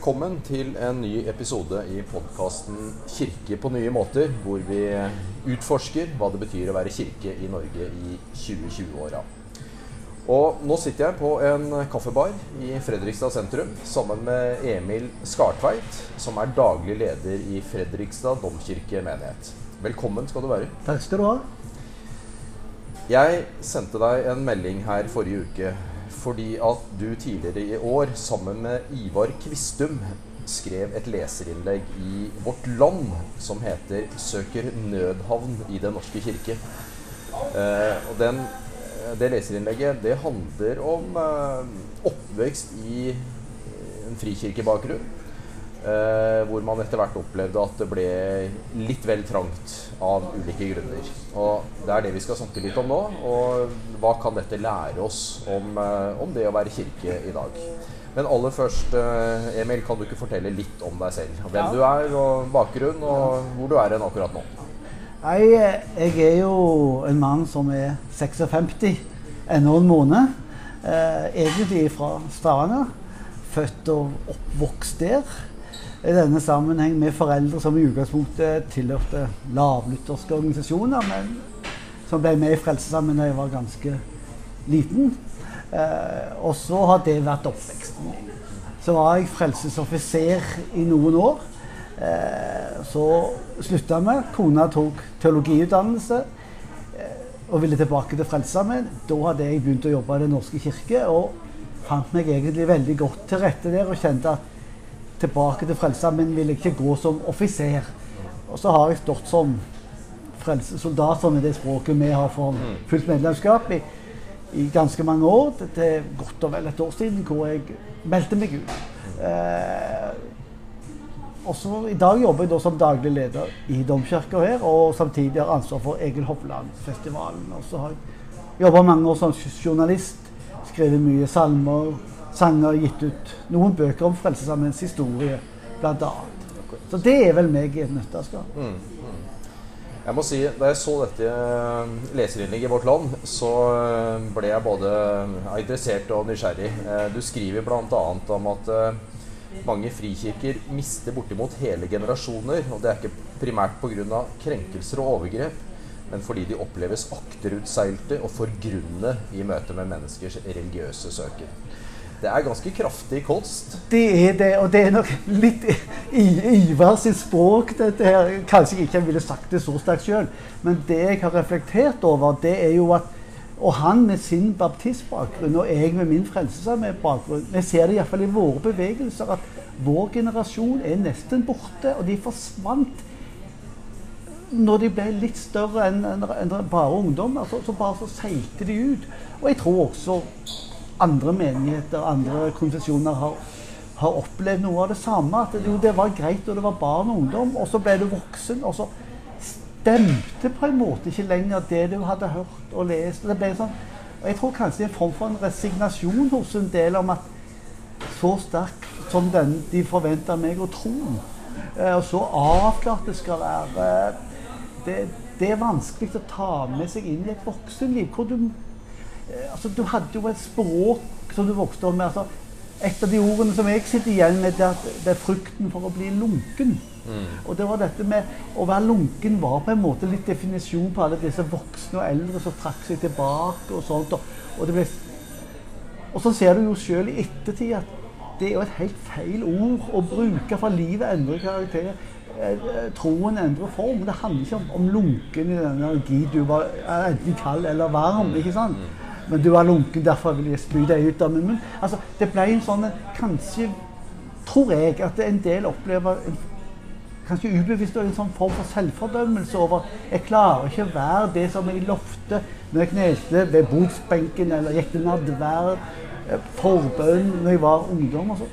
Velkommen til en ny episode i podkasten 'Kirke på nye måter', hvor vi utforsker hva det betyr å være kirke i Norge i 2020-åra. Og nå sitter jeg på en kaffebar i Fredrikstad sentrum sammen med Emil Skartveit, som er daglig leder i Fredrikstad domkirke menighet. Velkommen skal du være. Takk skal du ha. Jeg sendte deg en melding her forrige uke fordi at du tidligere i år sammen med Ivar Kvistum skrev et leserinnlegg i Vårt Land som heter 'Søker nødhavn i Den norske kirke'. Eh, og den, det leserinnlegget det handler om eh, oppvekst i en frikirkebakgrunn. Eh, hvor man etter hvert opplevde at det ble litt vel trangt av ulike grunner. Og Det er det vi skal snakke litt om nå. Og hva kan dette lære oss om, eh, om det å være kirke i dag? Men aller først, eh, Emil, kan du ikke fortelle litt om deg selv? Hvem Ja. du er, og bakgrunn, og hvor du er hen akkurat nå? Nei, jeg er jo en mann som er 56 ennå en måned. Eh, egentlig fra Stavanger. Født og oppvokst der. I denne sammenheng med foreldre som i utgangspunktet tilhørte lavlutherske organisasjoner, men som ble med i Frelsesarmeen da jeg var ganske liten. Eh, og så har det vært oppveksten. Så var jeg frelsesoffiser i noen år. Eh, så slutta vi. Kona tok teologiutdannelse eh, og ville tilbake til Frelsesarmeen. Da hadde jeg begynt å jobbe i Den norske kirke og fant meg egentlig veldig godt til rette der og kjente at tilbake til frelsa, men jeg ikke gå som offiser. Og så har jeg stått som frelsesoldat, som er det språket vi har for fullt medlemskap, i, i ganske mange år. Til godt og vel et år siden hvor jeg meldte meg ut. Eh, og så I dag jobber jeg da som daglig leder i domkirka her, og samtidig har ansvar for Egil Hovland-festivalen. Og så har jeg jobba mange år som journalist, skrevet mye salmer, sanger, gitt ut noen bøker om Frelsesarmeens historie, bl.a. Så det er vel meg i et nøtteskall. Jeg må si, Da jeg så dette eh, leserinnlegget i Vårt Land, så eh, ble jeg både interessert og nysgjerrig. Eh, Du skriver bl.a. om at eh, mange frikirker mister bortimot hele generasjoner. Og det er ikke primært pga. krenkelser og overgrep, men fordi de oppleves akterutseilte og forgrunne i møte med menneskers religiøse søker. Det er ganske kraftig kost. Det er det, og det er nok litt Ivar sitt språk, dette her. Kanskje jeg ikke ville sagt det så sterkt sjøl, men det jeg har reflektert over, det er jo at Og han med sin baptistbakgrunn, og jeg med min frelsesarmé-bakgrunn Vi ser det iallfall i våre bevegelser at vår generasjon er nesten borte, og de forsvant når de ble litt større enn en, en bare ungdommer, så, så bare så seilte de ut. Og jeg tror også andre menigheter, andre konfesjoner har, har opplevd noe av det samme. At det, jo, det var greit da det var barn og ungdom, og så ble du voksen. Og så stemte på en måte ikke lenger det du hadde hørt og lest. Det ble sånn, og jeg tror kanskje det er en form for en resignasjon hos en del om at så sterk som den de forventer meg å tro, eh, og så avklart det skal være eh, det, det er vanskelig å ta med seg inn i et voksenliv. hvor du altså, du hadde jo et språk som du vokste opp med. Altså, et av de ordene som jeg sitter igjen med, det er, at det er frykten for å bli lunken. Og det var dette med Å være lunken var på en måte litt definisjon på alle disse voksne og eldre som trakk seg tilbake og sånt. Og, og, det ble, og så ser du jo sjøl i ettertid at det er jo et helt feil ord å bruke, for livet endrer karakter. Eh, eh, Troen endrer form. Det handler ikke om, om lunken i den energi du var enten kald eller varm. ikke sant? Men du var lunken, derfor vil jeg spy deg ut av min. Altså, det ble en sånn Kanskje tror jeg at en del opplever en, kanskje ubevisst en sånn form for selvfordømmelse over Jeg klarer ikke å være det som jeg lovte når jeg knelte ved bordsbenken eller gikk til nadverd, eh, forbønn når jeg var ungdom. og så,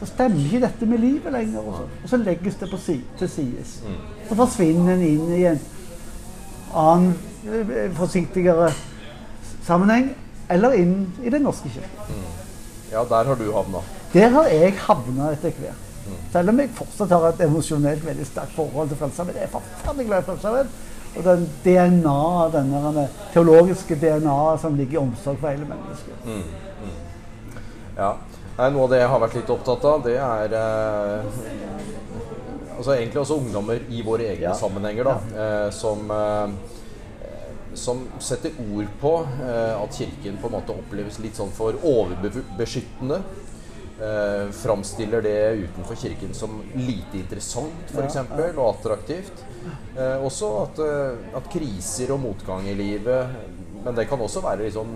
så stemmer ikke dette med livet lenger. Og så, og så legges det på si, til sides. Så forsvinner en inn i en annen, eh, forsiktigere sammenheng, eller inn i Den norske kirke. Ja, der har du havna. Der har jeg havna etter hvert. Selv om jeg fortsatt har et emosjonelt veldig sterkt forhold til Frelsesarbeid. Jeg er forferdelig glad i Frelsesarbeid. Og den DNA, denne teologiske DNA som ligger i omsorg for hele mennesket. Ja. Nei, Noe av det jeg har vært litt opptatt av, det er eh, altså egentlig også ungdommer i våre egne Ja. sammenhenger, da, eh, som eh, som setter ord på eh, at Kirken på en måte oppleves litt sånn for overbeskyttende. Eh, framstiller det utenfor Kirken som lite interessant, f.eks., Ja, ja. og attraktivt. Eh, også at, eh, at kriser og motgang i livet Men det kan også være liksom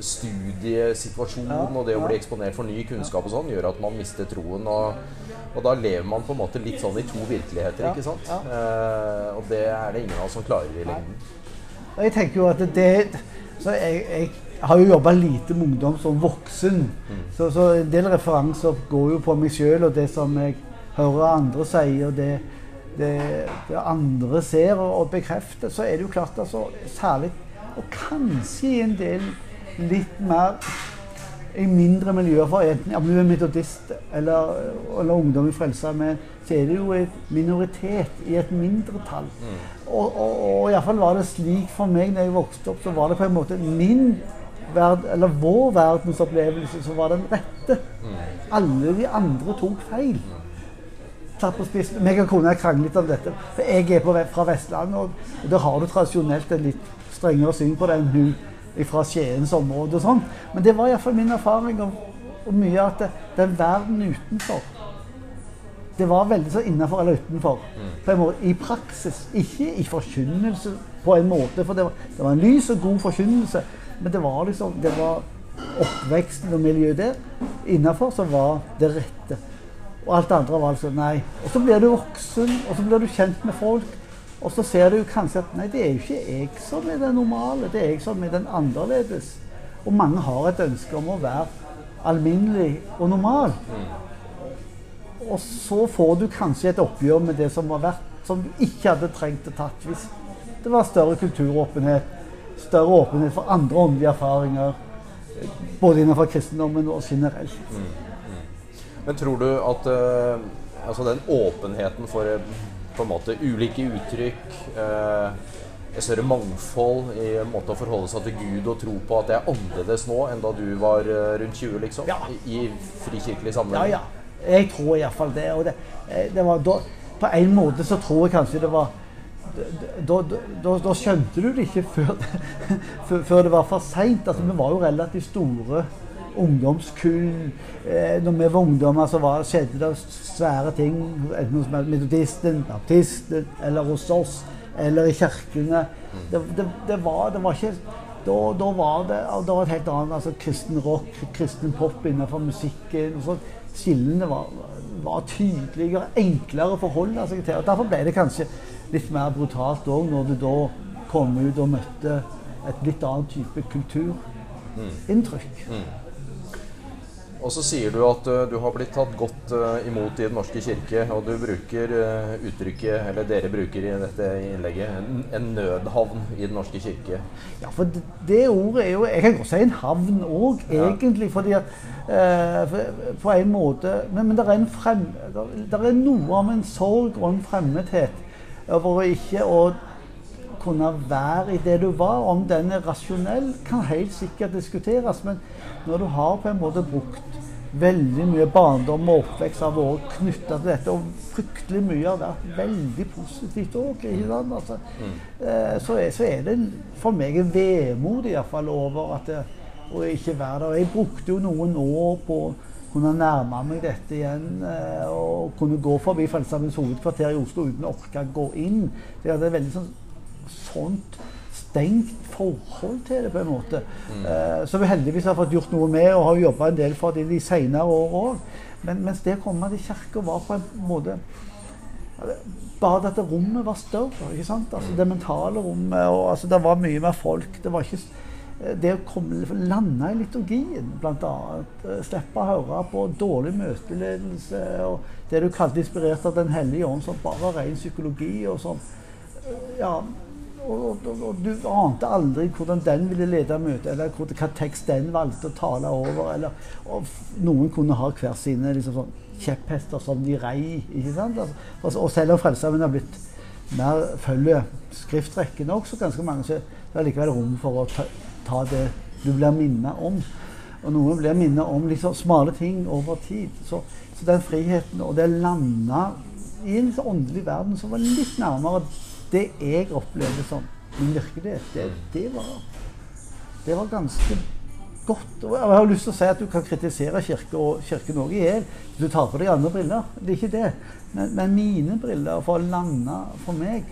studiesituasjon Ja, og det å bli eksponert for ny kunnskap og sånn, gjør at man mister troen. Og, og da lever man på en måte litt sånn i to virkeligheter, ikke sant? Eh, og det er det ingen av oss som klarer i lengden. Jeg tenker jo at det jeg, jeg har jo jobba lite med ungdom som voksen. Så, så en del referanser går jo på meg sjøl og det som jeg hører andre si, og det, det, det andre ser og, og bekrefter. Så er det jo klart, altså, særlig Og kanskje i en del litt mer i mindre miljøer, for enten om du er metodist eller, eller ungdom i Frelsesarmeen, så er det jo en minoritet i et mindretall. Og, og, og iallfall var det slik for meg når jeg vokste opp, så var det på en måte min verd, eller vår verdensopplevelse som var den rette. Alle de andre tok feil. Satt på spissen. Meg og kona kranglet om dette. For jeg er på, fra Vestlandet, og, og der har du tradisjonelt en litt strengere syn på det enn hun fra Skiens område og sånn. Men det var iallfall min erfaring og, og mye at det, den verden utenfor det var veldig så innafor eller utenfor. Måte, I praksis, ikke i forkynnelse på en måte. For det var, det var en lys og god forkynnelse, men det var liksom det var oppveksten og miljøet der. Innafor så var det rette. Og alt det andre var altså nei. Og så blir du voksen, og så blir du kjent med folk. Og så ser du kanskje at nei, det er jo ikke jeg som er den normale, det er jeg som er den annerledes. Og mange har et ønske om å være alminnelig og normal. Og så får du kanskje et oppgjør med det som har vært, som du ikke hadde trengt å tatt hvis det var større kulturåpenhet, større åpenhet for andre åndelige erfaringer, både innenfor kristendommen og generelt. Men tror du at uh, altså den åpenheten for eh, på en måte ulike uttrykk, eh, et større mangfold i en måte å forholde seg til Gud og tro på at det er annerledes nå enn da du var eh, rundt 20, liksom? Ja. I, i frikirkelig sammenheng? ja. ja. Jeg tror iallfall det. Og det, eh, det var da, på en måte så tror jeg kanskje det var da, da, da, da skjønte du det ikke før, det, før det var for seint. Altså, vi var jo relativt store ungdomskull. Eh, når vi var ungdommer, så var, skjedde det svære ting. Enten hos metodisten, baptisten eller hos oss. Eller i kirkene. Det, det, det, var, det var ikke da, da var det da var det et helt annet altså kristen rock, kristen pop innenfor musikken. og sånt. Skillene var, var tydeligere, enklere å forholde seg til. og Derfor ble det kanskje litt mer brutalt òg, når du da kom ut og møtte et litt annet type kulturinntrykk. Og så sier du at uh, du har blitt tatt godt uh, imot i Den norske kirke, og du bruker uh, uttrykket, eller dere bruker i dette innlegget, en, en nødhavn i Den norske kirke. Ja, for det, det ordet er jo Jeg kan godt si en havn òg, Ja. egentlig. fordi at På en måte Men, men det, er er noe av en sorg og en fremmedhet over ikke å kunne være i det du var. Om den er rasjonell, kan helt sikkert diskuteres. Men når du har på en måte brukt veldig mye barndom og oppvekst har vært knytta til dette, og fryktelig mye har vært veldig positivt òg, altså, eh, så, er, så er det for meg en vemod iallfall over at det, å ikke være der. Jeg brukte jo noen år på å kunne nærme meg dette igjen eh, og kunne gå forbi Frelsesarmeens hovedkvarter i Oslo uten å orke å gå inn. Så jeg hadde veldig sånn, sånt stengt forhold til det, på en måte. Eh, som vi heldigvis har fått gjort noe med, og har jobba en del for det de senere år òg. Men mens det å komme til kirka var på en måte bare dette rommet var større. ikke sant? Altså Det mentale rommet. og altså Det var mye mer folk. Det var ikke det å komme, lande i liturgien, bl.a. Slippe å høre på dårlig møteledelse og det du kalte inspirert av Den hellige ånd, som bare ren psykologi. og sånn. ja, og, og, og, du ante aldri hvordan den ville lede møtet, eller hva tekst den valgte å tale over. Eller, og noen kunne ha hver sine liksom sånn, kjepphester som de rei. ikke sant? Altså, og, og selv om Frelsesarmeen har blitt mer følger skriftrekken også, ganske mange, så er det likevel rom for å ta, ta det du blir minnet om. Og noen blir minnet om liksom smale ting over tid. Så, så den friheten og det landa i en liksom åndelig verden som var litt nærmere det jeg opplevde som min virkelighet, det, det, var, det var ganske godt. Og jeg har lyst til å si at du kan kritisere kirke og Kirken òg i hjel du tar på deg andre briller. Det er ikke det. Men, men mine briller for å lande for meg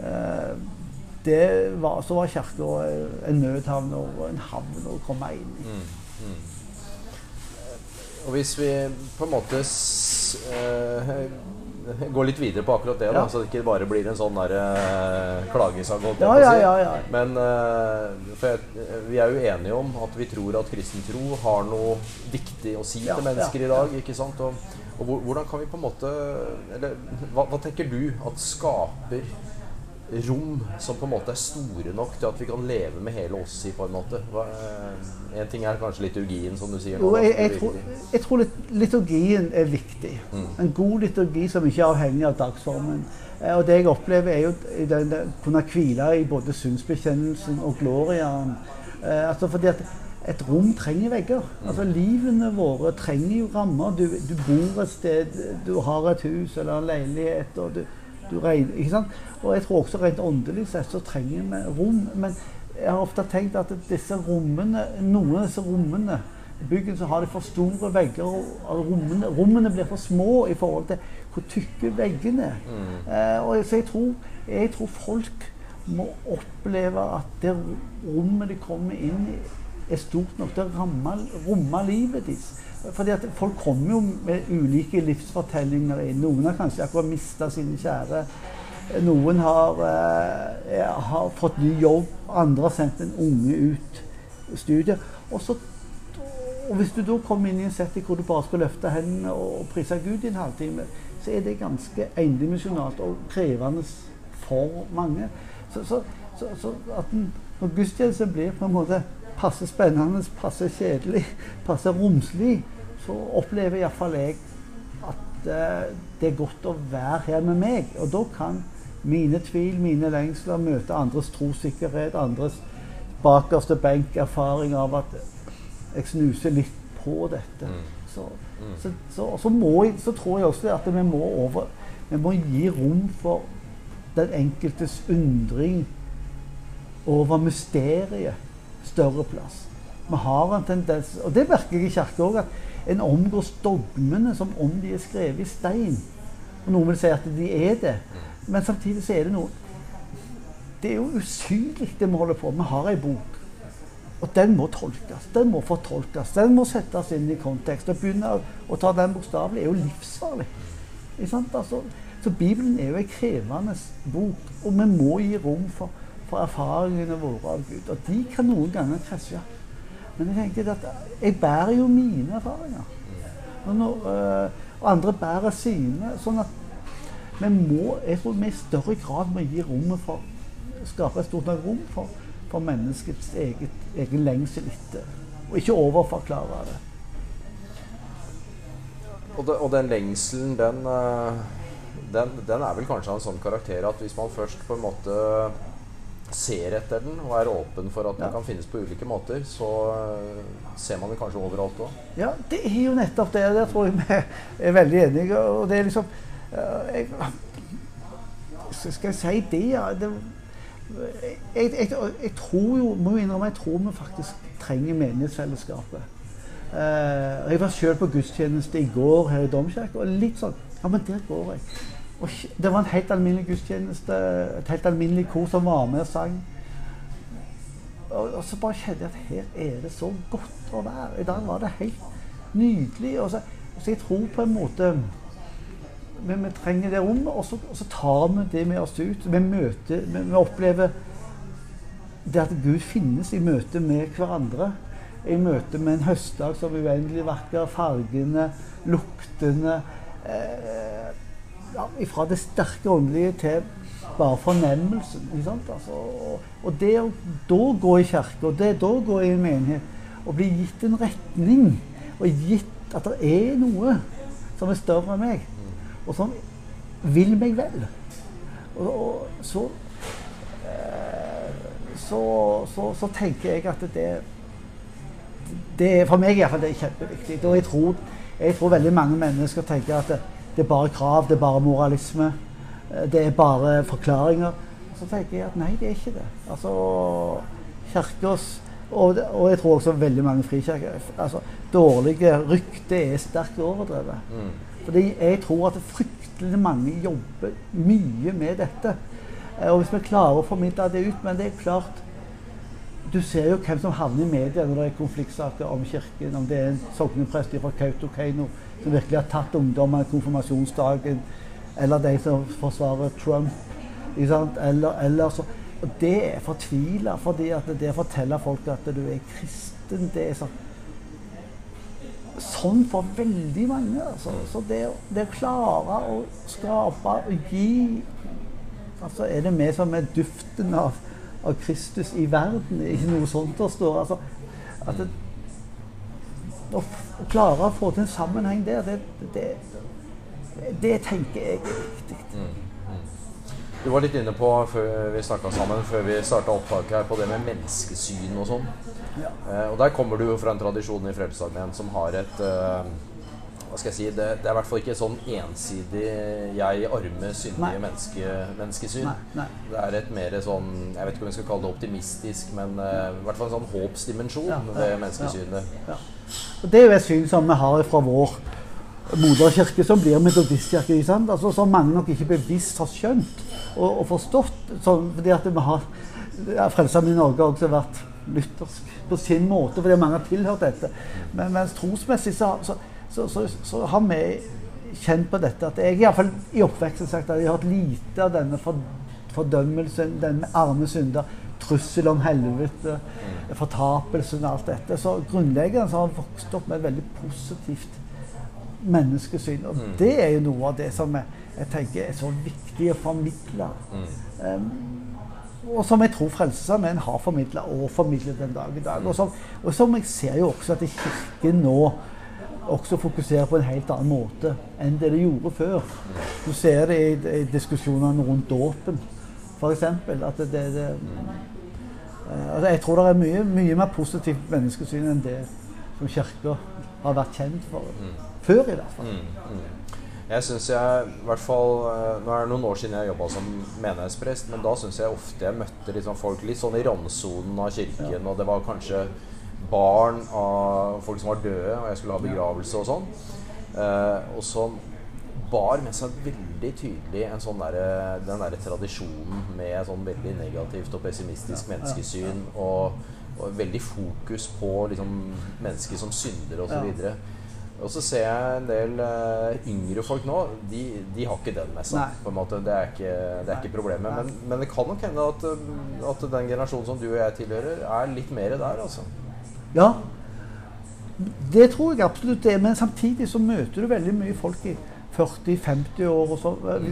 eh, var, Så var Kirka en nødhavn og en havn å komme inn i. Mm, mm. Og hvis vi på en måte eh, gå litt videre på akkurat det, da, så det ikke bare blir en sånn der, uh, klagesang. Ja, ja, ja, ja, Men uh, jeg, vi er jo enige om at vi tror at kristen tro har noe viktig å si til mennesker i dag. ikke sant? Og, og, hvordan kan vi på en måte Eller hva, hva tenker du at skaper rom som på en måte er store nok til at vi kan leve med hele oss i, på en måte. Hva, eh, en ting er kanskje liturgien, som du sier. Nå, jo, jeg, jeg, tror, jeg, tror, liturgien er viktig. Mm. En god liturgi som ikke er avhengig av dagsformen. Eh, og det jeg opplever, er jo den, den, kunne hvile i både synsbekjennelsen og gloriaen. Eh, altså fordi at et rom trenger vegger. Mm. Altså Livene våre trenger jo rammer. Du, du bor et sted, du har et hus eller en leilighet. og du regner, ikke sant? Og jeg tror også rent åndelig sett så trenger vi rom. Men jeg har ofte tenkt at disse rommene, noen av disse rommene byggen så har de for store vegger, og rommene, rommene, blir for små i forhold til hvor tykke veggene er. Mm. Eh, og så jeg tror, jeg tror folk må oppleve at det rommet de kommer inn i, er stort nok til å romme livet deres. Fordi at Folk kommer jo med ulike livsfortellinger inn. Noen har kanskje akkurat mista sine kjære. Noen har, eh, har, fått ny jobb, andre har sendt en unge ut studier. Og, så, og Hvis du da kommer inn i en setting hvor du bare skal løfte hendene og prise Gud i en halvtime, så er det ganske endimensjonalt og krevende for mange. Så, så, så at den, når gudstjenesten blir på en måte passe spennende, passe kjedelig, passe romslig, så opplever iallfall jeg at uh, det er godt å være her med meg. Og da kan mine tvil, mine lengsler møte andres trossikkerhet, andres bakerste benk-erfaring av at jeg snuser litt på dette. Mm. Så, mm. så, så, så, så, tror jeg også at vi må, over, vi må gi rom for den enkeltes undring over mysteriet større plass. Vi har en tendens, og det merker jeg i kirka òg, at en omgås dogmene som om de er skrevet i stein. Og Noen vil si at de er det, men samtidig så er det noe Det er jo usynlig, det vi holder på med. Vi har ei bok, og den må tolkes. Den må fortolkes. Den må settes inn i kontekst. Å begynne å ta den bokstavelig er jo livsfarlig. Altså, så Bibelen er jo en krevende bok, og vi må gi rom for, for erfaringene våre av Gud. Og de kan noen ganger krasje. Men jeg tenker at jeg bærer jo mine erfaringer. Og, når, øh, og andre bærer sine. sånn at vi må, jeg tror vi i større grad må gi rommet for skape et stort nok rom for, for menneskets eget, egen lengsel etter. Og ikke overforklare det. Og, det, og den lengselen, den, øh, den, den, er vel kanskje av en sånn karakter at hvis man først på en måte ser etter den og er åpen for at den kan finnes på ulike måter, så uh, ser man den kanskje overalt òg. Ja, det er jo nettopp det. Det tror jeg vi er veldig enige Og det er liksom uh, jeg, Skal jeg si det, ja det, jeg, jeg, jeg, tror jo, må jo innrømme, jeg tror vi faktisk trenger menighetsfellesskapet. Uh, jeg var sjøl på gudstjeneste i går her i Domkirka, og litt sånn Ja, men der går jeg. Og det var en helt alminnelig gudstjeneste, et helt alminnelig kor som var med og sang. Og, og, så bare kjente jeg at her er det så godt å være. I dag var det helt nydelig. Og så, så jeg tror på en måte vi, vi trenger det rommet, og så, og så, tar vi det med oss ut. Vi, møter, vi, vi opplever det at Gud finnes i møte med hverandre. I møte med en høstdag som er uendelig vakker. Fargene, luktene. Eh, ja, fra det sterke åndelige til bare fornemmelsen. Altså, og, og, det å da gå i kirke, og det da gå i en menighet, og bli gitt en retning, og gitt at det er noe som er større enn meg, og som vil meg vel, og, og så, eh, så, så, så tenker jeg at det det, For meg i hvert fall, det er kjempeviktig. Og jeg tror, jeg tror veldig mange mennesker tenker at det, det er bare krav, det er bare moralisme. eh, Det er bare forklaringer. Så tenker jeg at nei, det er ikke det. Altså, kirkers og, og jeg tror også veldig mange frikirker altså, Dårlige rykte er sterkt overdrevet. Mm. Fordi jeg tror at fryktelig mange jobber mye med dette. Eh, Og hvis vi klarer å formidle det ut Men det er klart Du ser jo hvem som havner i media når det er konfliktsaker om kirken. Om det er en sogneprest fra Kautokeino som virkelig har tatt ungdommer i konfirmasjonsdagen, eller de som forsvarer Trump. Eller, eller så, og det er fortvila, fordi at det å fortelle folk at du er kristen, det er sånn sånn for veldig mange. Altså. Så det, det å klare å skape og gi Altså er det vi som er duften av, av Kristus i verden, ikke noe sånt der står. Altså, at det, å, å klare å få til en sammenheng der, det, det, det tenker jeg er viktig. Du var litt inne på før vi snakka sammen, før vi starta opptaket her, på det med menneskesyn og sånn. Ja. Eh, og der kommer du jo fra en tradisjon i Frelsesarmeen som har et eh, Hva skal jeg si det, det er i hvert fall ikke sånn ensidig jeg, arme, syndige menneske, menneskesyn. Nei, nei. Det er et mer sånn Jeg vet ikke om vi skal kalle det optimistisk, men uh, i hvert fall en sånn håpsdimensjon Ja, ved ja, menneskesynet. Ja. Og det er jo et syn som vi har fra vår moderkirke, som blir metodistkirke. Altså, som mange nok ikke bevisst har skjønt og, og forstått. Sånn, fordi at vi har ja, Frelsesarmeen i Norge har også vært luthersk på sin måte, fordi mange har tilhørt dette. Men mens trosmessig så, så, så, så, så har vi kjent på dette at jeg i fall i oppveksten sagt at jeg har hatt lite av denne for, fordømmelsen, denne arme synder, trussel om helvete, fortapelsen og alt dette. Så grunnleggende så har han vokst opp med et veldig positivt menneskesyn. Og Mm. det er jo noe av det som jeg, jeg tenker er så viktig å formidle. Mm. Um, og som jeg tror Frelsesarmeen har formidla og formidler den dag i dag. Og som, og som jeg ser jo også at Kirken nå også fokuserer på en helt annen måte enn det de gjorde før. Du ser det i, i diskusjonene rundt dåpen, f.eks. At det, det, eh, altså Jeg tror det er mye, mye mer positivt menneskesyn enn det som Kirka har vært kjent for. Før, i hvert fall. Mm, mm. Jeg synes jeg, i hvert fall, eh, Nå er det noen år siden jeg jobba som menighetsprest, men da syns jeg ofte jeg møtte liksom folk litt sånn i randsonen av kirken, og det var kanskje barn av folk som var døde, og jeg skulle ha begravelse og sånn. Eh, og som bar med seg veldig tydelig en sånn der, den derre tradisjonen med sånn veldig negativt og pessimistisk menneskesyn, og, og veldig fokus på liksom, mennesker som synder osv. Og så ser jeg en del uh, yngre folk nå. De, de har ikke den med seg. Nei. på en måte. Det er ikke, det er ikke problemet. Men, men det kan nok hende at, at den generasjonen som du og jeg tilhører, er litt mer der, altså. Ja, det tror jeg absolutt det er. Men samtidig så møter du veldig mye folk i 40-50 år og så eh,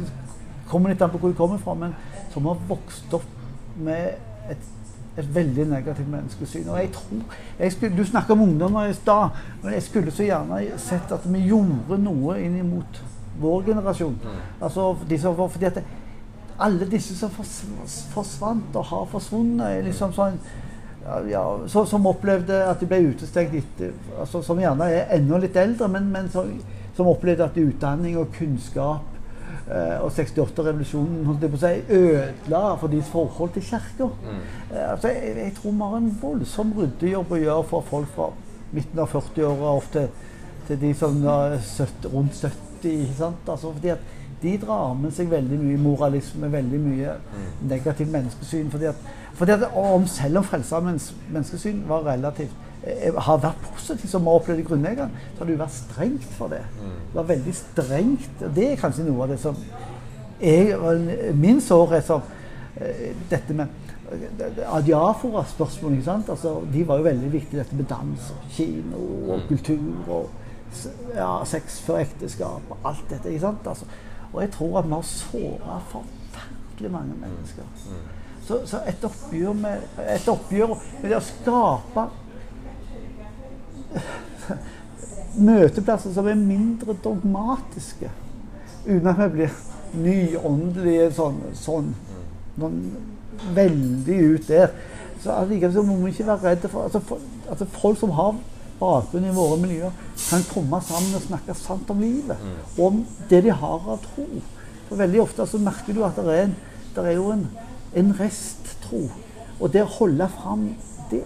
kommer litt an på hvor de kommer fra, men som har vokst opp med et, et veldig negativt menneskesyn. Og jeg tror, jeg skulle, Du snakka om ungdommer i stad, men jeg skulle så gjerne sett at vi gjorde noe inn mot vår generasjon. Altså, de som, var- fordi at det, alle disse som forsvant og har forsvunnet, er liksom sånn ja, ja, så, som opplevde at de ble utestengt etter altså, Som gjerne er enda litt eldre, men, men som, som opplevde at utdanning og kunnskap eh, og 68-revolusjonen holdt jeg på å si, ødela for deres forhold til kirka. Eh, altså, jeg, jeg tror vi har en voldsom ryddejobb å gjøre for folk fra midten av 40-åra opp til, til de som er 70, rundt 70. Ikke sant? Altså, fordi at de drar med seg veldig mye moralisme, veldig mye negativt menneskesyn. Fordi at, fordi at om, selv om Frelsesarmeens menneskesyn var relativt eh, har vært positivt, som vi opplevde grunnleggende, så har jo vært strengt for det. Det var veldig strengt. og Det er kanskje noe av det som jeg, Min sårhet som eh, dette med Adiafora-spørsmålet. ikke sant? Altså, de var jo veldig viktige, dette med dans og kino og kultur og ja, sex før ekteskap og alt dette. ikke sant? Altså, og jeg tror at vi har såra forferdelig mange mennesker. Så, så et oppgjør med et oppgjør med det å skape møteplasser som er mindre dogmatiske, uten at vi blir nyåndelige sånn, sånn, sånn veldig ut der, så allikevel må vi ikke være redde for altså, for, altså Folk som har bakgrunn i våre miljøer, kan komme sammen og snakke sant om livet. Mm. Om det de har av tro. For veldig ofte så merker du at det er, en, det er jo en, en resttro. Og det å holde fram det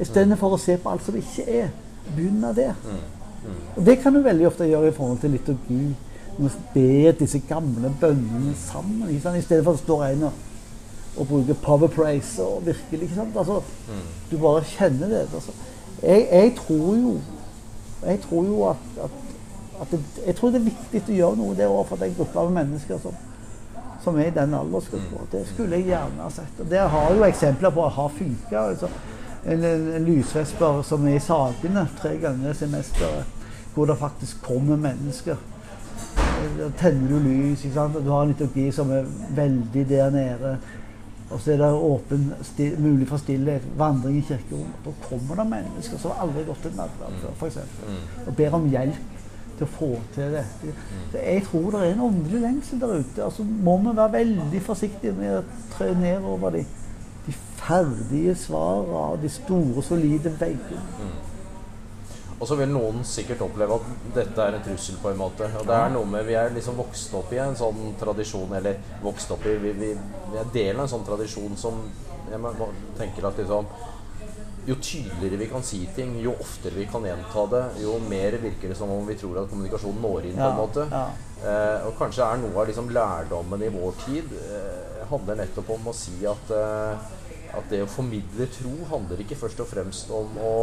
istedenfor å se på alt som ikke er. Begynne der. Og det kan du veldig ofte gjøre i forhold til liturgi. Du må be disse gamle bønnene sammen. I stedet for at det står en og, og bruker power praise og virkelig. ikke sant? Altså, Du bare kjenner det. Altså. Jeg, jeg tror jo jeg tror jo at, at, at det, jeg tror det er viktig å gjøre noe der overfor den gruppa av mennesker som, som er i den aldersgruppa. Det skulle jeg gjerne ha sett. Og det har jo eksempler på at har funka. Altså. En, en, en lysvesper som er i Sagene tre ganger i semesteret, hvor det faktisk kommer mennesker. Da tenner du lys, ikke sant? og du har en liturgi som er veldig der nede. Og så er det åpen, sti, mulig for stillhet, vandring i kirkerommet. Da kommer det mennesker som aldri har gått til nattverd før, f.eks. Og ber om hjelp til å få til dette. Så jeg tror det er en åndelig lengsel der ute. Altså må vi være veldig forsiktige med å tre ned over de, de ferdige svarene og de store, solide veggene. Og så vil noen sikkert oppleve at dette er en trussel, på en måte. Og det er noe med Vi er liksom vokst opp i en sånn tradisjon, eller vokst opp i Vi, vi, vi er del av en sånn tradisjon som jeg tenker at liksom Jo tydeligere vi kan si ting, jo oftere vi kan gjenta det, jo mer virker det som om vi tror at kommunikasjonen når inn. på en Ja, måte. ja. Eh, og kanskje er noe av liksom lærdommen i vår tid eh, handler nettopp om å si at, eh, at det å formidle tro handler ikke først og fremst om å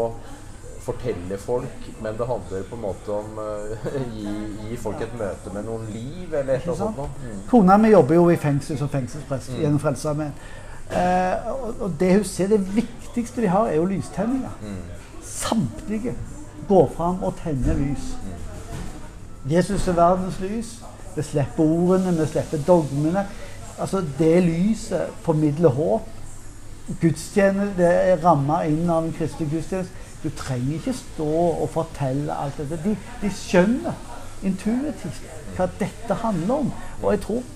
fortelle folk, men det handler på en måte om å gi, gi folk et møte med noen liv, eller et eller annet. Mm. Kona mi jobber jo i fengsel som fengselsprest gjennom Frelsesarmeen. Eh, og, og det hun ser, det viktigste de har, er jo lystenninger. Samtlige går fram og tenner lys. Jesus er verdens lys. Vi slipper ordene, vi slipper dogmene. Altså, det lyset formidler håp. Gudstjeneste det er ramma inn av en kristelig gudstjeneste. Du trenger ikke stå og fortelle alt dette. De, de skjønner intuitivt hva dette handler om. Og jeg tror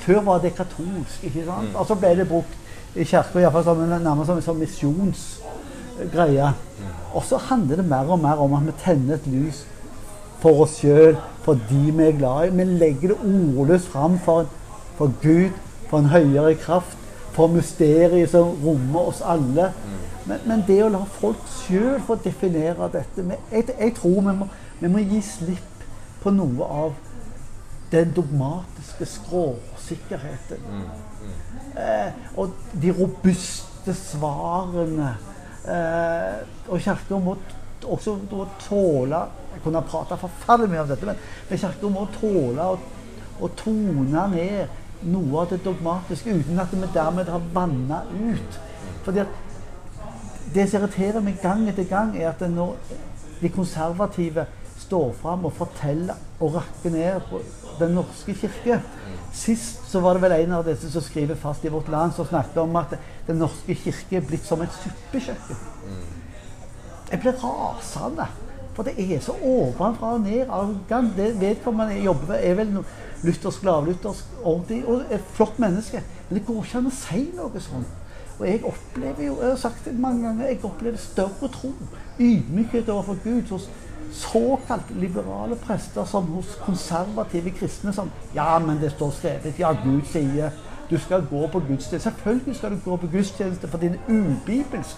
Før var det katolsk, ikke sant? og så ble det brukt i kirka nærmest som en sånn misjonsgreie. Og så handler det mer og mer om at vi tenner et lys for oss sjøl, for de vi er glad i. Vi legger det ordløst fram for, for Gud, for en høyere kraft, for mysteriet som rommer oss alle. Men, men det å la folk sjøl få definere dette jeg, jeg tror vi må, vi må gi slipp på noe av den dogmatiske skråsikkerheten. Eh, og de robuste svarene. Eh, og Kirka må også må tåle Jeg kunne ha prata forferdelig mye om dette, men, men Kirka må tåle å tone ned noe av det dogmatiske uten at vi dermed har vanna ut. Fordi at det som irriterer meg gang etter gang, er at når de konservative står fram og forteller og rakker ned på Den norske kirke Sist så var det vel en av disse som skriver fast i Vårt Land, som snakket om at Den norske kirke er blitt som et suppekjøkken. Jeg blir rasende. For det er så ovenfra og ned. arrogant. Det vedkommende jobber med, er vel no- luthersk, lavluthersk, ordentlig og et flott menneske. Men det går ikke an å si noe sånt. Og jeg opplever jo, jeg har sagt det mange ganger, jeg opplever større tro, ydmykhet overfor Gud hos såkalt liberale prester som hos konservative kristne som Ja, men det står skrevet. Ja, Gud sier du skal gå på gudstjeneste. Selvfølgelig skal du gå på gudstjeneste fordi det er ubibelsk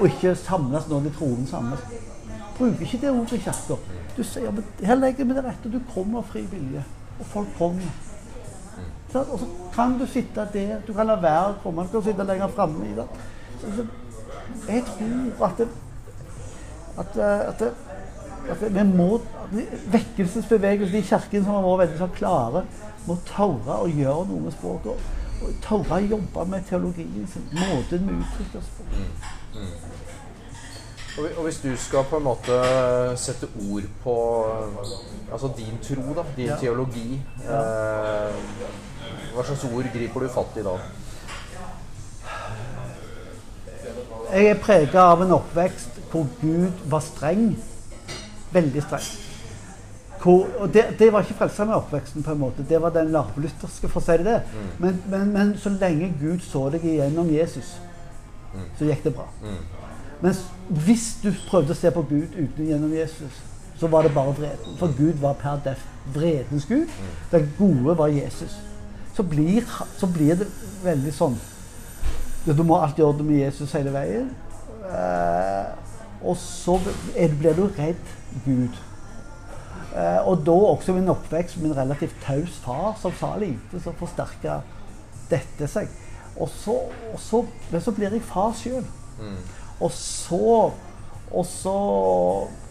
og ikke samles når de troende samles. Bruker ikke det ordet i kirka. Du sier ja, men her legger vi det rette, du kommer av fri vilje. Og folk kommer. Og så kan du sitte der, du kan la være å komme, du kan sitte lenger framme Jeg tror at at, eh, at, at vi må Vekkelsesbevegelsen i kirken som har vært veldig sånn klare, må tørre å gjøre noe med språket. Og, tørre å jobbe med teologien sin, måten vi uttrykker oss på. Og, vi- og hvis du skal på en måte sette ord på altså din tro, da, din Ja. teologi eh, Hva slags ord griper du fatt i da? Jeg er prega av en oppvekst hvor Gud var streng. Veldig streng. Hvor, og det, det var ikke frelsa med oppveksten, på en måte. Det var den lavlutherske, for å si det det. Men, men, men så lenge Gud så deg igjennom Jesus, så gikk det bra. Mens hvis du prøvde å se på Gud uten gjennom Jesus, så var det bare vreden. For Gud var per def vredens Gud. Den gode var Jesus. Så blir, så blir det veldig sånn Du må alltid gjøre det med Jesus hele veien. Eh, og så blir du redd Gud. Eh, og da også min oppvekst med en relativt taus far som sa lite, så forsterka dette seg. Og så, og så, men så blir jeg far sjøl. Og så og så,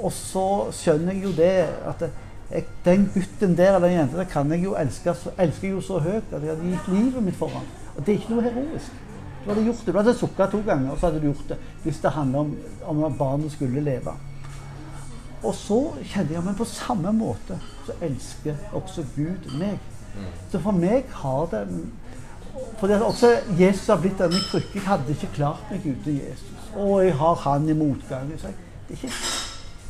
og så skjønner jeg jo det at det, jeg, den gutten der eller den jenta der kan jeg jo elske, så, elsker jo så høyt at jeg hadde gitt livet mitt for ham. Og det er ikke noe heroisk. Du hadde gjort det. Du hadde sukka to ganger, og så hadde du gjort det hvis det handler om, om at barnet skulle leve. Og så kjenner jeg men på samme måte så elsker også Gud meg. Så for meg har det fordi at også Jesus har blitt denne krykken. Jeg hadde ikke klart meg uten Jesus. Og jeg har han i motgang. Så jeg, det er ikke,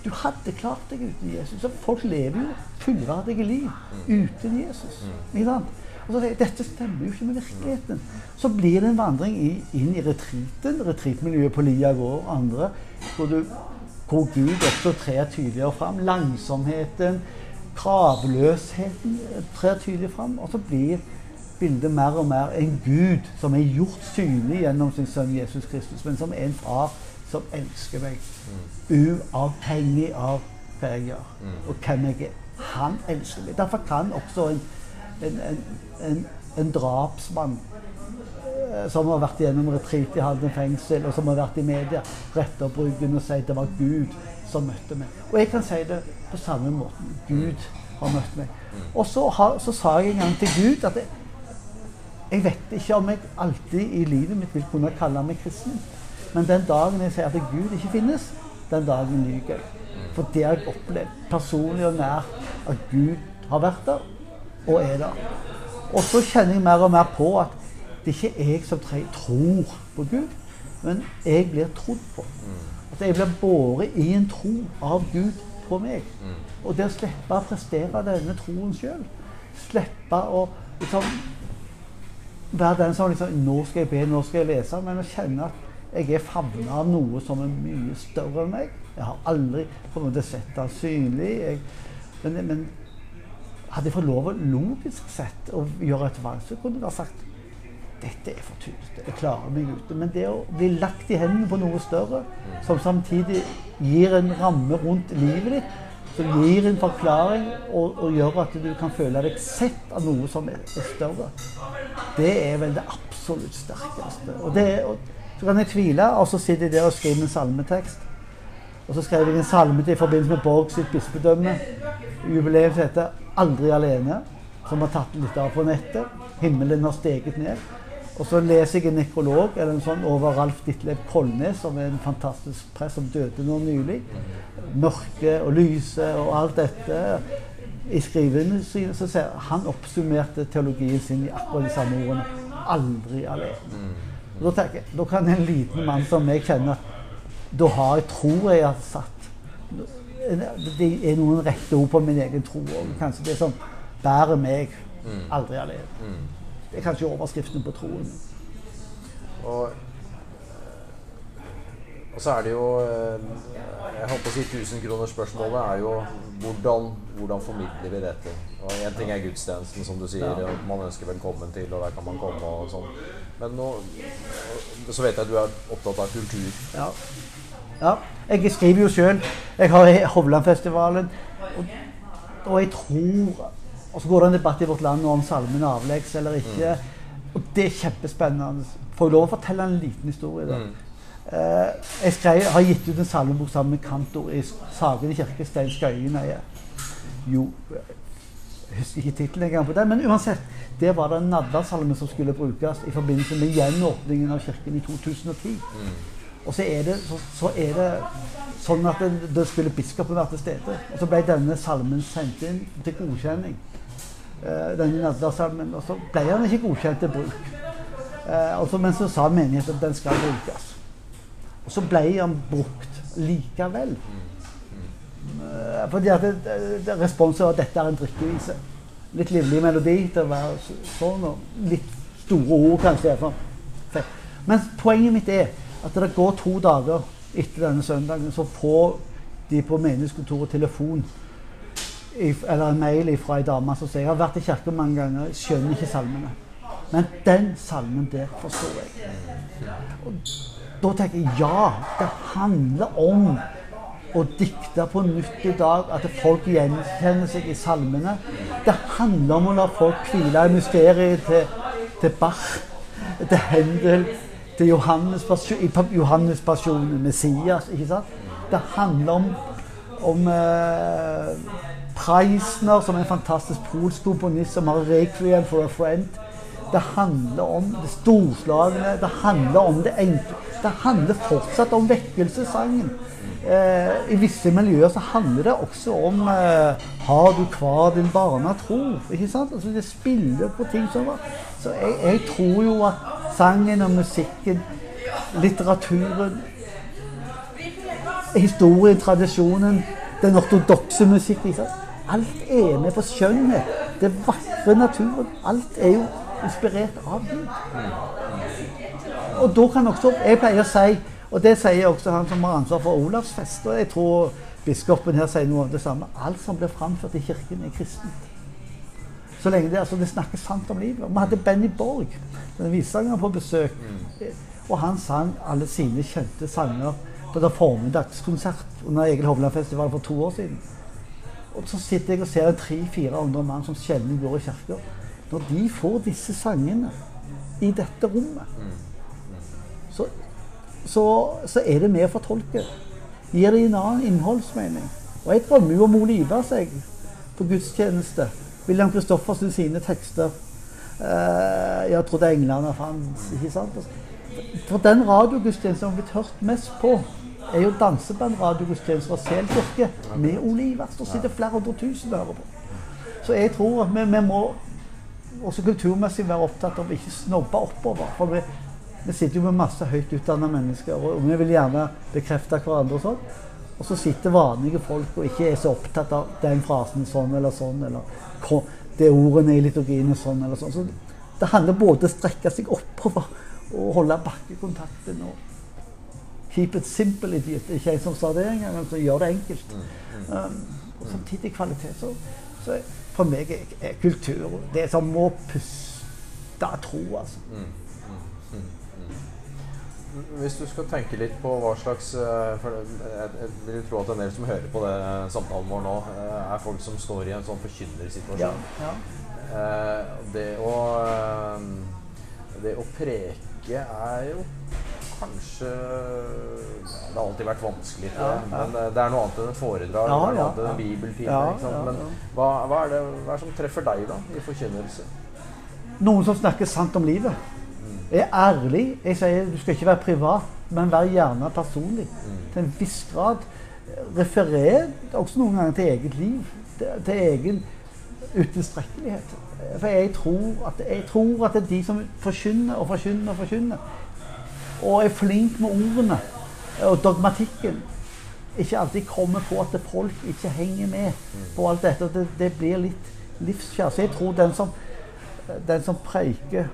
du hadde klart deg uten Jesus. Så folk lever jo fullverdige liv uten Jesus. Ikke? Og så sier jeg, Dette stemmer jo ikke med virkeligheten. Så blir det en vandring i, inn i retreaten, retreatmiljøet på Lia gård og andre, hvor, du, hvor Gud også trer tydeligere fram. Langsomheten, kravløsheten trer tydelig fram. Og så blir bildet mer og mer en Gud som er gjort synlig gjennom sin sønn Jesus Kristus, men som er en far som elsker meg, uavhengig av hva jeg gjør og hvem jeg er. Han elsker meg. Derfor kan også en, en, en, en, drapsmann eh, som har vært gjennom retreat i Halden fengsel, og som har vært i media, rette opp ryggen og si at det var Gud som møtte meg. Og jeg kan si det på samme måten. Gud har møtt meg. Og så, har, så sa jeg en gang til Gud at jeg, jeg vet ikke om jeg alltid i livet mitt vil kunne kalle meg kristen. Men den dagen jeg sier at Gud ikke finnes, den dagen lyver jeg. For det har jeg opplevd personlig og nært at Gud har vært der og er der. Og så kjenner jeg mer og mer på at det ikke er jeg som tror på Gud, men jeg blir trodd på. At jeg blir båret i en tro av Gud på meg. Og det å slippe å prestere denne troen sjøl. Slippe å liksom være den som liksom Nå skal jeg be, nå skal jeg lese. Men å kjenne at jeg er favna av noe som er mye større enn meg. Jeg har aldri på en måte sett det synlig. Jeg, men, men, hadde jeg fått lov logisk sett å gjøre et valg, så kunne jeg ha sagt dette er for tullete. Jeg klarer meg ute. Men det å bli lagt i hendene på noe større, som samtidig gir en ramme rundt livet ditt, som gir en forklaring og, og, gjør at du kan føle deg sett av noe som er større. Det er vel det absolutt sterkeste. Og, det, og så kan jeg tvile, og så sitter jeg der og skriver en salmetekst. Og så skrev jeg en salme til i forbindelse med Borg sitt bispedømme. Jubileet heter 'Aldri alene', som har tatt litt av på nettet. 'Himmelen har steget ned'. Og så leser jeg en nekrolog eller en sånn over Ralf Ditlev Kolnes, som er en fantastisk prest som døde nå nylig. Mørke og lyse og alt dette. I skrivene så ser han oppsummerte teologien sin i akkurat de samme ordene. Aldri alene. Og da tenker da kan en liten mann som meg kjenne da har jeg, tror jeg har satt Det er noen rette ord på min egen tro. Og kanskje det som bærer meg aldri alene. Det er kanskje overskriften på troen. Og, og så er det jo eh, Jeg på å si 1000-kronersspørsmålet er jo hvordan, hvordan formidler vi dette? Og Én ting er gudstjenesten, som du sier, og man ønsker velkommen til, og der kan man komme og sånn. Men nå så vet jeg at du er opptatt av kultur. Ja. ja. Jeg skriver jo sjøl. Jeg har Hovlandfestivalen. Og, og jeg tror Og så går det en debatt i vårt land om salmen avleggs eller ikke. Og det er kjempespennende. Får jeg lov å fortelle en liten historie? da? Eh, jeg skrev, har gitt ut en salmebok sammen med kantor i Sagene kirke, Stein Skøyenøye. Jo Jeg husker ikke tittelen engang på den, men uansett. Det var det en nadversalme som skulle brukes i forbindelse med gjenåpningen av kirken i 2010. Og så er det, så, så er det sånn at det, det skulle biskopen være til stede. Og så ble denne salmen sendt inn til godkjenning. Eh, denne nadversalmen. Og så ble han ikke godkjent til bruk. Eh, og men så sa menigheten at den skal brukes. Og så ble han brukt likevel. Eh, fordi at responsen var at dette er en drikkevise. Litt livlig melodi til å være sånn, og litt store ord kanskje. Men poenget mitt er at det går to dager etter denne søndagen, så får de på menighetskontoret telefon eller en mail fra ei dame som sier jeg har vært i kirka mange ganger, skjønner ikke salmene. Men den salmen der forstår jeg. Og da tenker jeg ja, det handler om å dikte på nytt i dag. At folk gjenkjenner seg i salmene. Det handler om å la folk hvile i mysteriet til, til Bach, til Hendel, til Johannes, Johannes pasjonen, Messias. ikke sant? Det handler om, om eh, Preisner, som er en fantastisk polsk komponist som har 'Requiem for a Friend'. Det handler om det storslagne, det handler om det enkle. Det handler fortsatt om vekkelsessangen. Eh, I visse miljøer så handler det også om eh, 'Har du kvar din barna tro?' Ikke sant? Altså, det spiller på ting som var Så jeg, jeg tror jo at sangen og musikken, litteraturen, historien, tradisjonen, den ortodokse musikken Alt er med på skjønnhet. Det vakre naturen. Alt er jo inspirert av Gud. Og da kan også Jeg pleier å si, og det sier også han som har ansvar for Olavsfest, og jeg tror biskopen her sier noe om det samme. Alt som blir framført i kirken, er kristent. Så lenge det, altså, det snakkes sant om livet. Vi hadde Benny Borg, den visesangeren, på besøk. Og han sang alle sine kjente sanger på den formiddagskonsert under Egil Hovland-festivalen for to år siden. Og så sitter jeg og ser tre-fire andre mann som sjelden går i kirka. Når de får disse sangene i dette rommet, så, så, så er det med å fortolke. Gir det en annen innholdsmening. Og jeg drømmer jo om Ole Ivers på gudstjeneste. William Christoffersen sine tekster. Uh, jeg trodde englene fantes. ikke sant? For den radiogudstjenesten som har blitt hørt mest på, er jo dansebandradiogudstjenesten fra Sel kirke med Ole Ivers. Det sitter flere hundre tusen hører på. Så jeg tror at vi, vi må også kulturmessig være opptatt av ikke snobbe oppover. For vi, vi sitter jo med masse høyt utdanna mennesker, og vi vil gjerne bekrefte hverandre og sånn. Og så sitter vanlige folk og ikke er så opptatt av den frasen sånn eller sånn, eller det ordene i liturgien og sånn eller sånn. Så det handler både å strekke seg oppover og holde bakkekontakten. og Keep it simple, idiot. Er ikke en som sa det engang, men som gjør det enkelt. Mm, mm. Um, og samtidig kvalitet. Så, så for meg er, er kultur det som må puste tro, altså. Hvis du skal tenke litt på hva slags eh, for Jeg, jeg vil tro at en del som hører på det samtalen vår nå, eh, er folk som står i en sånn forkynnersituasjon. Ja, ja. Eh, det, å, det å preke er jo kanskje Det har alltid vært vanskelig, ja, ja. men eh, det er noe annet enn et foredrag. Ja, ja, en bibeltime. Men hva, hva, er det, hva, er det, som treffer deg da, i forkynnelse? Noen som snakker sant om livet. Mm. Er ærlig. Jeg sier du skal ikke være privat, men vær gjerne personlig. Mm. Til en viss grad. Referer også noen ganger til eget liv. Til, til egen utilstrekkelighet. For jeg tror, at, jeg tror at det er de som forkynner og forkynner og forkynner, og er flink med ordene og dogmatikken, ikke alltid kommer på at folk ikke henger med på alt dette. Det, det blir litt livskjært. Så jeg tror den som, den som preiker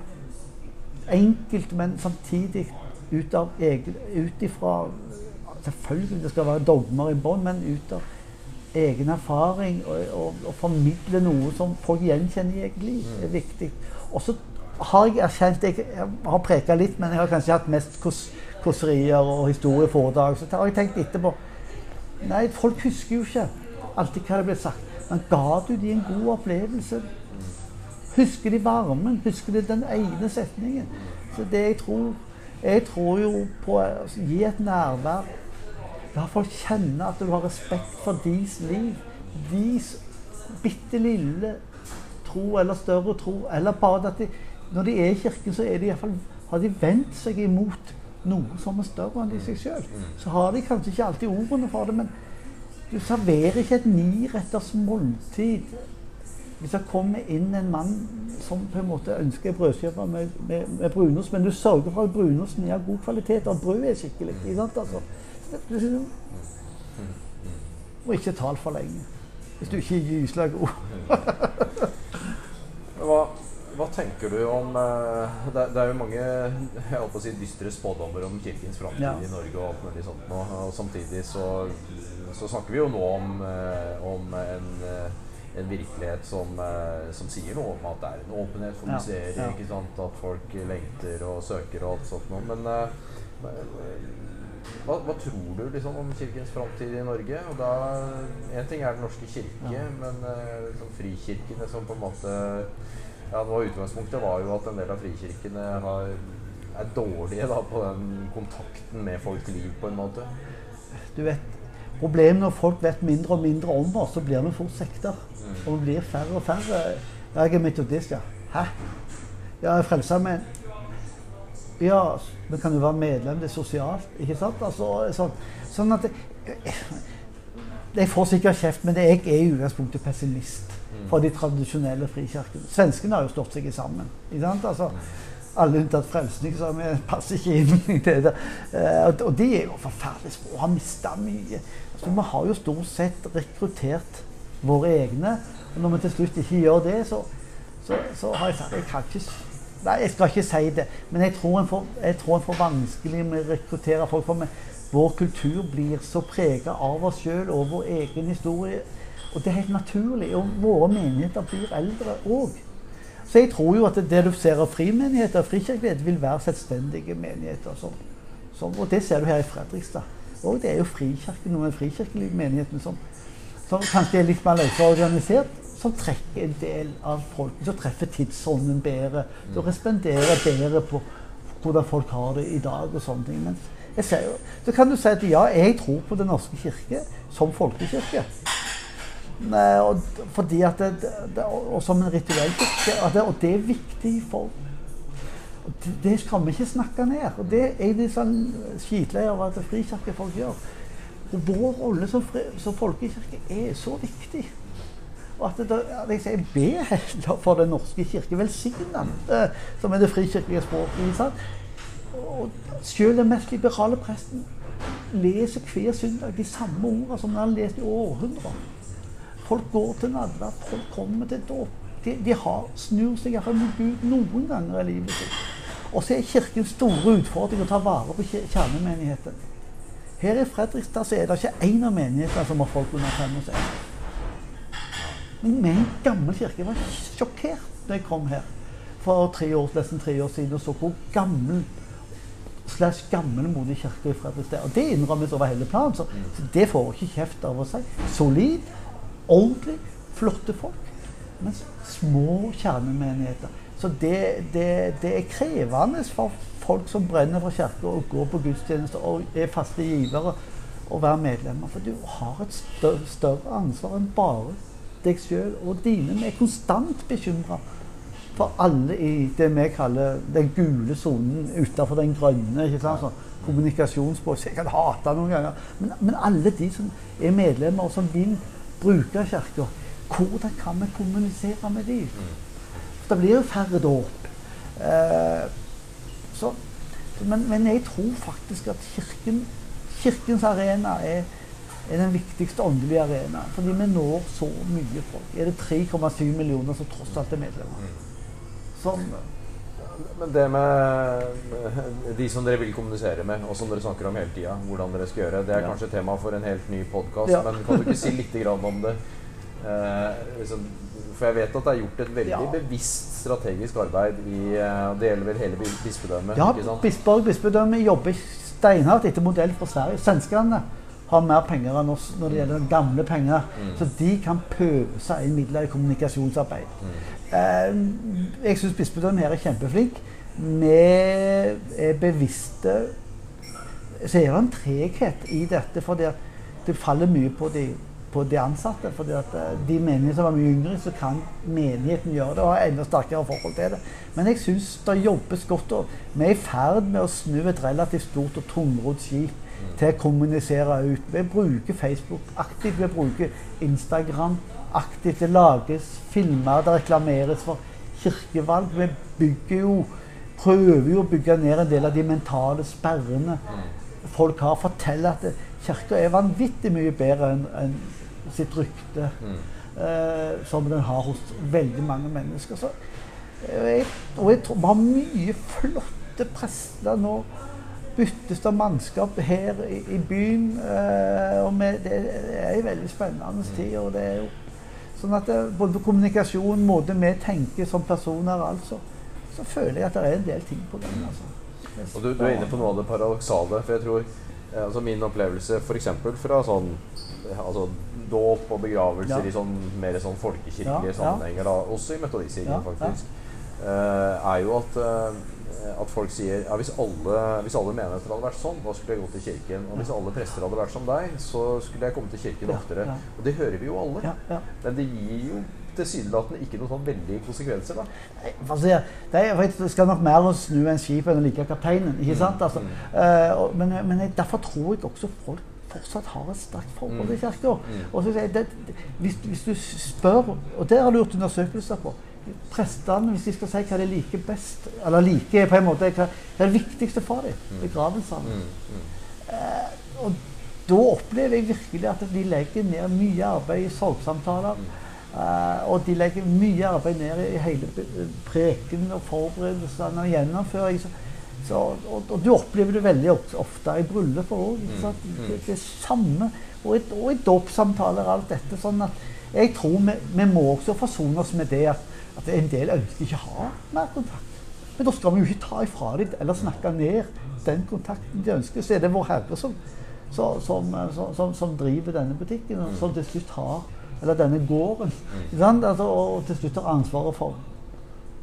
enkelt, men samtidig ut av egen Ut ifra Selvfølgelig det skal være dogmer i bånn, men ut av egen erfaring og, og, og formidle noe som folk gjenkjenner i eget liv, er viktig. Og så har jeg erkjent Jeg, jeg har preka litt, men jeg har kanskje hatt mest kos, kåserier og historieforedrag. Så har jeg tenkt etterpå Nei, folk husker jo ikke alltid hva det ble sagt. Men ga du dem en god opplevelse? Husker de varmen? Husker de den ene setningen? Så det jeg tror Jeg tror jo på å gi et nærvær. La folk kjenne at du har respekt for deres liv. Deres bitte lille tro eller større tro. Eller bare at de når de er i kirken, så er de i fall, har de vendt seg imot noe som er større enn de seg sjøl. Så har de kanskje ikke alltid ordene for det, men du serverer ikke et niretters måltid hvis det kommer inn en mann som på en måte ønsker en brødskive med, med, med, brunost, men du sørger for at brunosten er av god kvalitet, og at brødet er skikkelig. Ikke sant? Altså. Og ikke tal for lenge. Hvis du ikke gysla god. Hva, hva tenker du om eh, det, det, er jo mange jeg håper å si, dystre spådommer om Kirkens framtid ja. i Norge og alt mulig sånt nå. Og samtidig så, så snakker vi jo nå om, eh, om en, en, virkelighet som, som, sier noe om at det er en åpenhet for museer. Ja. ikke sant? At folk lengter og søker og alt sånt noe. Men hva, hva, tror du liksom, om Kirkens framtid i Norge? Og da, En ting er Den norske kirke, ja. men liksom, frikirkene som på en måte ja, det var Utgangspunktet var jo at en del av frikirkene har, er dårlige da, på den kontakten med folks liv, på en måte. Du vet, Problemet når folk vet mindre og mindre om oss, så blir vi fort sekter. Mm. Og vi blir færre og færre. Jeg er metodist, ja. Hæ? Ja, jeg er frelser, Ja, men kan jo være medlem. Det er sosialt. ikke sant? Altså, sånn, sånn at jeg, Jeg får sikkert kjeft, men jeg er i utgangspunktet pessimist for de tradisjonelle frikirkene. Svenskene har jo stått seg sammen. ikke Altså, alle unntatt Frelsning, vi passer ikke inn i det der. Uh, og de er jo forferdelig små har mista mye. Så vi har jo stort sett rekruttert våre egne. Og når vi til slutt ikke gjør det, så, så, så har jeg sagt jeg kan ikke Nei, jeg skal ikke si det, men jeg tror en får, får vanskelig med å rekruttere folk. For vår kultur blir så prega av oss sjøl og vår egen historie og det er helt naturlig. Og våre menigheter blir eldre òg. Så jeg tror jo at det du ser av frimenigheter og frikirkelighet, vil være selvstendige menigheter. Som, som, og det ser du her i Fredrikstad. Og det er jo frikirken noen frikirkelige menighetene som, som kanskje er litt mer løsere organisert, som trekker en del av folk, som treffer tidsånden bedre, som responderer bedre på hvordan folk har det i dag og sånne ting. Men jeg ser jo, så kan du si at ja, jeg tror på Den norske kirke som folkekirke. Og, fordi at det, det, og som en rituell kirke. Og det er viktig for det, skal vi ikke snakke ned. og Det er de sånn skitleier at frikirkefolk gjør. Og vår rolle som, som, folkekirke er så viktig. Og at det, jeg sier, Be heller for Den norske kirke. Velsign den, eh, som er det frikirkelige språket. Og selv den mest liberale presten leser hver søndag de samme ordene som han lest i århundrer. Folk går til nadverd, folk kommer til dåp. De, de, har snur seg iallfall mot Gud noen ganger i livet sitt. Og så er Kirkens store utfordring å ta vare på kjernemenigheten. Her i Fredrikstad så er det ikke én av menighetene som har folk under 65. Men med en gammel kirke. Jeg var sjokkert da jeg kom her for tre år, nesten tre år siden og så hvor gammel slash gammelmodig kirke i Fredrikstad. Og det innrømmes over hele planen, så, så det får ikke kjeft av å si. Solid, ordentlig flotte folk. Men små kjernemenigheter. Så det, det, det, er krevende for folk som brenner for kirka og går på gudstjenester og er faste givere, å være medlemmer. For du har et større, større ansvar enn bare deg sjøl og dine. Vi er konstant bekymra for alle i det vi kaller den gule sonen utenfor den grønne. ikke sant? Sånn, Kommunikasjonsbås. Jeg kan hate noen ganger. Men, men alle de som er medlemmer, og som vil bruke kirka. Hvordan kan vi kommunisere med dem? Det blir jo færre dåp. Eh, men, men, jeg tror faktisk at kirken, kirkens arena er, er den viktigste åndelige arena. Fordi vi når så mye folk. Er det 3,7 millioner som tross alt er medlemmer? Som, men det med de som dere vil kommunisere med, og som dere snakker om hele tida, hvordan dere skal gjøre, det er kanskje tema for en helt ny podkast, ja. men kan du ikke si litt om det? Eh, liksom, for jeg vet at det er gjort et veldig ja. bevisst strategisk arbeid i eh, Det gjelder vel hele bispedømmet? Ja, Bisborg bispedømme jobber steinhardt etter modell fra Sverige. Svenskene har mer penger enn oss når det gjelder gamle penger. Mm. Så de kan pøse inn midler i kommunikasjonsarbeid. Mm. Eh, jeg syns bispedømmet her er kjempeflink. Vi er bevisste Så er det en treghet i dette, for det faller mye på de, på de ansatte. fordi at eh, De menighetene som er mye yngre, så kan menigheten gjøre det og ha enda sterkere forhold til det. Men jeg syns det jobbes godt. og Vi er i ferd med å snu et relativt stort og tungrodd skip til å kommunisere ut. Vi bruker Facebook aktivt, vi bruker Instagram aktivt. Det lages filmer, det reklameres for kirkevalg. Vi bygger jo prøver jo å bygge ned en del av de mentale sperrene folk har. Forteller at kirka er vanvittig mye bedre enn en sitt rykte, mm. eh, som den har hos veldig mange mennesker. Så Jeg, og jeg tror vi har mye flotte prester nå. Byttes det mannskap her i, i byen. Eh, og med, det er en veldig spennende tid. og det er jo sånn at det, Både kommunikasjon, måten vi tenker som personer, altså, så føler jeg at det er en del ting på gang. altså. Og du, du, er inne på noe av det paradoksale. For jeg tror eh, altså Min opplevelse f.eks. fra sånn altså, dåp og begravelser i sånn mer sånn folkekirkelige sammenhenger, da, også i metodistkirken faktisk, eh, er jo at eh, at folk sier ja, hvis alle, hvis alle menigheter hadde vært sånn, da skulle jeg gå til kirken. Og hvis alle prester hadde vært som deg, så skulle jeg komme til kirken Ja, oftere. ja. Og det hører vi jo alle. Ja, ja. Men det gir jo tilsynelatende ikke noen sånn veldige konsekvenser, da. Nei, for å si det, er- skal nok mer å snu en skip enn å like kapteinen. ikke sant? Altså, Mm. Og, men men derfor tror jeg også folk fortsatt har et sterkt forhold Mm. til kirka. Mm. Og så sier jeg, hvis, hvis du spør, og det har du gjort undersøkelser på Prestene, hvis de skal si hva de liker best, eller liker på en måte, hva, er det viktigste for dem? Mm. Begravelsene. Mm, mm. Og da opplever jeg virkelig at de legger ned mye arbeid i sorgsamtaler. eh, og de legger mye arbeid ned i hele preken og forberedelsene og gjennomføring. Så, og, og du opplever det veldig ofte i brylluper òg. Mm, mm. Det, det samme. Og i, og i dåpssamtaler og alt dette. sånn at jeg tror vi, vi må også forsone oss med det at, at en del ønsker ikke å ha mer kontakt. Men da skal vi jo ikke ta ifra dem eller snakke ned den kontakten de ønsker. Så er det vår Herre som, som, som, som, som driver denne butikken, og som til slutt har Eller denne gården. Sant? Altså, og til slutt har ansvaret for,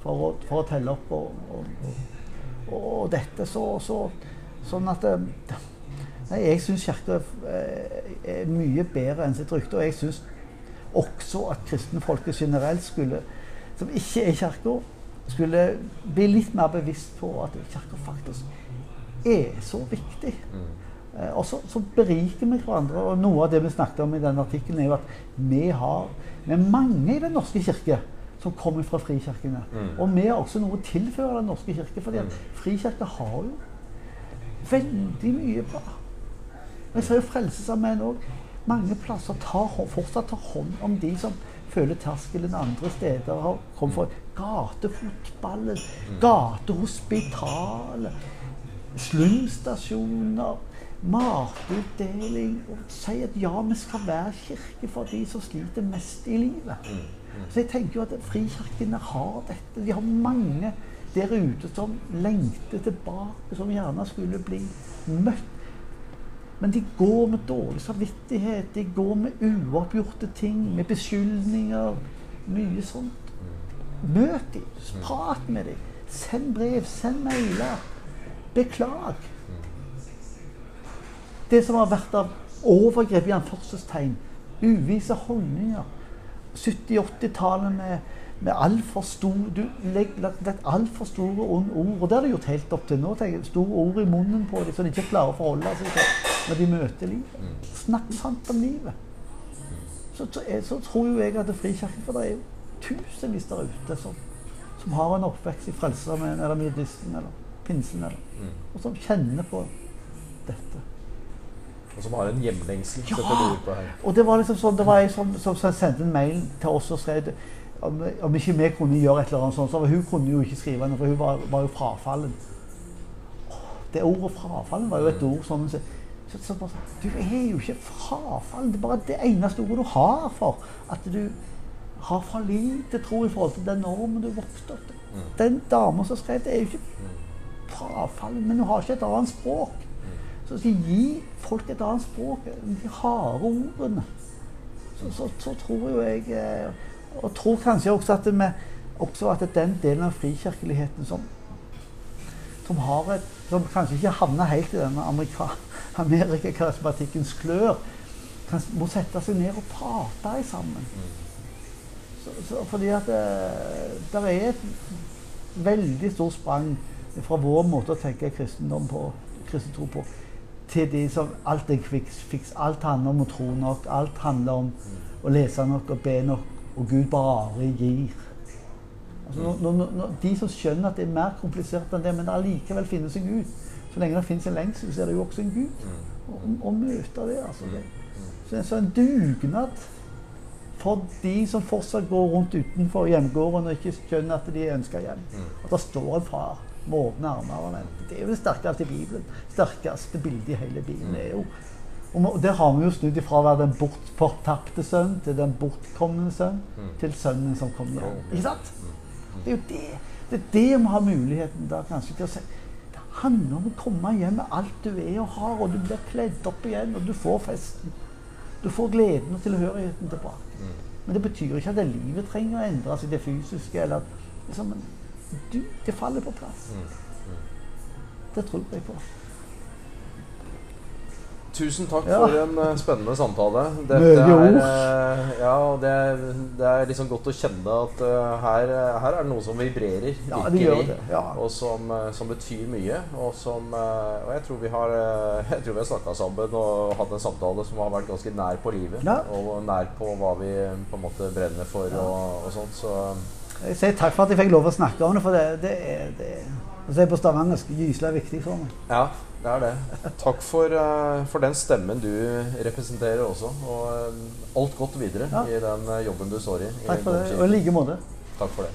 for, å, for å telle opp og, og, og, dette. Så, så, sånn at eh, Nei, jeg syns Kirka er, er mye bedre enn sitt rykte. Og jeg syns også at kristenfolket generelt skulle, som ikke er Kirka, skulle bli litt mer bevisst på at Kirka faktisk er så viktig. Mm. Eh, og så, så beriker vi hverandre. Og noe av det vi snakket om i denne artikkelen, er jo at vi har vi er mange i Den norske kirke som kommer fra frikirkene. Mm. Og vi har også noe å tilføre Den norske kirke. fordi at Mm. Frikirka har jo veldig mye bra. Jeg ser jo Frelsesarmeen òg. Mange plasser tar, fortsatt tar hånd om de som føler terskelen andre steder har kommet fra. Gatefotballen, gatehospitalet, slumstasjoner, matutdeling. Og si at ja, vi skal være kirke for de som sliter mest i livet. Så jeg tenker jo at frikirkene har dette. De har mange der ute som lengter tilbake, som gjerne skulle bli møtt. Men de går med dårlig samvittighet, de går med uoppgjorte ting, med beskyldninger. Mye sånt. Møt dem, prat med dem. Send brev, send mailer. Beklag. Det som har vært av overgrep i anførselstegn, uvise holdninger. 70-80-tallet med, med altfor stor, du legg- lagt lagt altfor store ord. Og det har de gjort helt opp til nå. tenker jeg, Store ord i munnen på dem som de ikke klarer å forholde seg til når de møter livet. Snakk sant om livet. Så, så, jeg, så tror jo jeg at Frikirken For det er jo tusenvis der ute som, som har en oppvekst i Frelsesarmeen eller Metodisten eller Pinsen, eller, Mm. og som kjenner på dette. Og som har en hjemlengsel, Ja! Og det var liksom sånn, det var ei som, som, sendte en mail til oss og skrev om, om ikke vi kunne gjøre et eller annet sånt. Så hun kunne jo ikke skrive noe, for hun var, var jo frafallen. Det ordet 'frafallen' var jo et ord som så, så, så bare, Du er jo ikke frafallen. Det er bare det eneste ordet du har for at du har for lite tro i forhold til den normen du vokste opp til. Den dama som skrev det, er jo ikke frafallen, men hun har ikke et annet språk. Så si, gi folk et annet språk, de harde ordene. Så, så, så tror jo jeg eh, Og tror kanskje også at, vi, også at den delen av frikirkeligheten som, som et Som kanskje ikke havner helt i denne Amerika, Amerikakarismatikkens klør, kan, må sette seg ned og prate sammen. Så, så, fordi at det der er et veldig stort sprang fra vår måte å tenke kristendom på, kristen tro på, til de som alt er fix. Alt handler om å tro nok. Alt handler om å lese nok og be nok, og Gud bare gir. Altså, når, når, når, de som skjønner at det er mer komplisert enn det, men det allikevel finnes en Gud. Så lenge det finnes en lengsel, så er det jo også en Gud. Og, og møte det, altså. Det. Så, så en dugnad for de som fortsatt går rundt utenfor hjemgården og ikke skjønner at de er ønska hjem. Mm. At det står en far med åpne armer. Det er jo det sterkeste i Bibelen. sterkeste bildet i hele Bibelen. er jo og Der har vi jo snudd ifra å være den bortfortapte sønn til den bortkomne sønn Mm. til sønnen som kom hjem. Ikke sant? Det er jo det. Det er det vi har muligheten da kanskje til å si. Det handler om å komme hjem med alt du er og har, og du blir kledd opp igjen, og du får festen. Du får gleden og tilhørigheten tilbake. Mm. Men det betyr ikke at det livet trenger å endre seg, det fysiske, eller liksom, du, Det faller på plass. Mm. Det tror jeg på. Tusen takk Ja. for en eh, spennende samtale. Dette er, eh, ja, det, det er liksom godt å kjenne at uh, her, her er det noe som vibrerer Ja, det. Ja. og som, som betyr mye. Og, som, og jeg tror vi har, uh, tror vi snakka sammen og hatt en samtale som har vært ganske nær på livet. Og nær på hva vi på en måte brenner for og, og sånt. Så Jeg sier takk for at jeg fikk lov å snakke om det, for det, det er det, jeg er på stavangersk er gyselig viktig for meg. ja, det er det. Takk for, uh, for den stemmen du representerer også. Og uh, alt godt videre Ja. i den eh, jobben du står i. i Takk for det, og i like måte. Takk for det.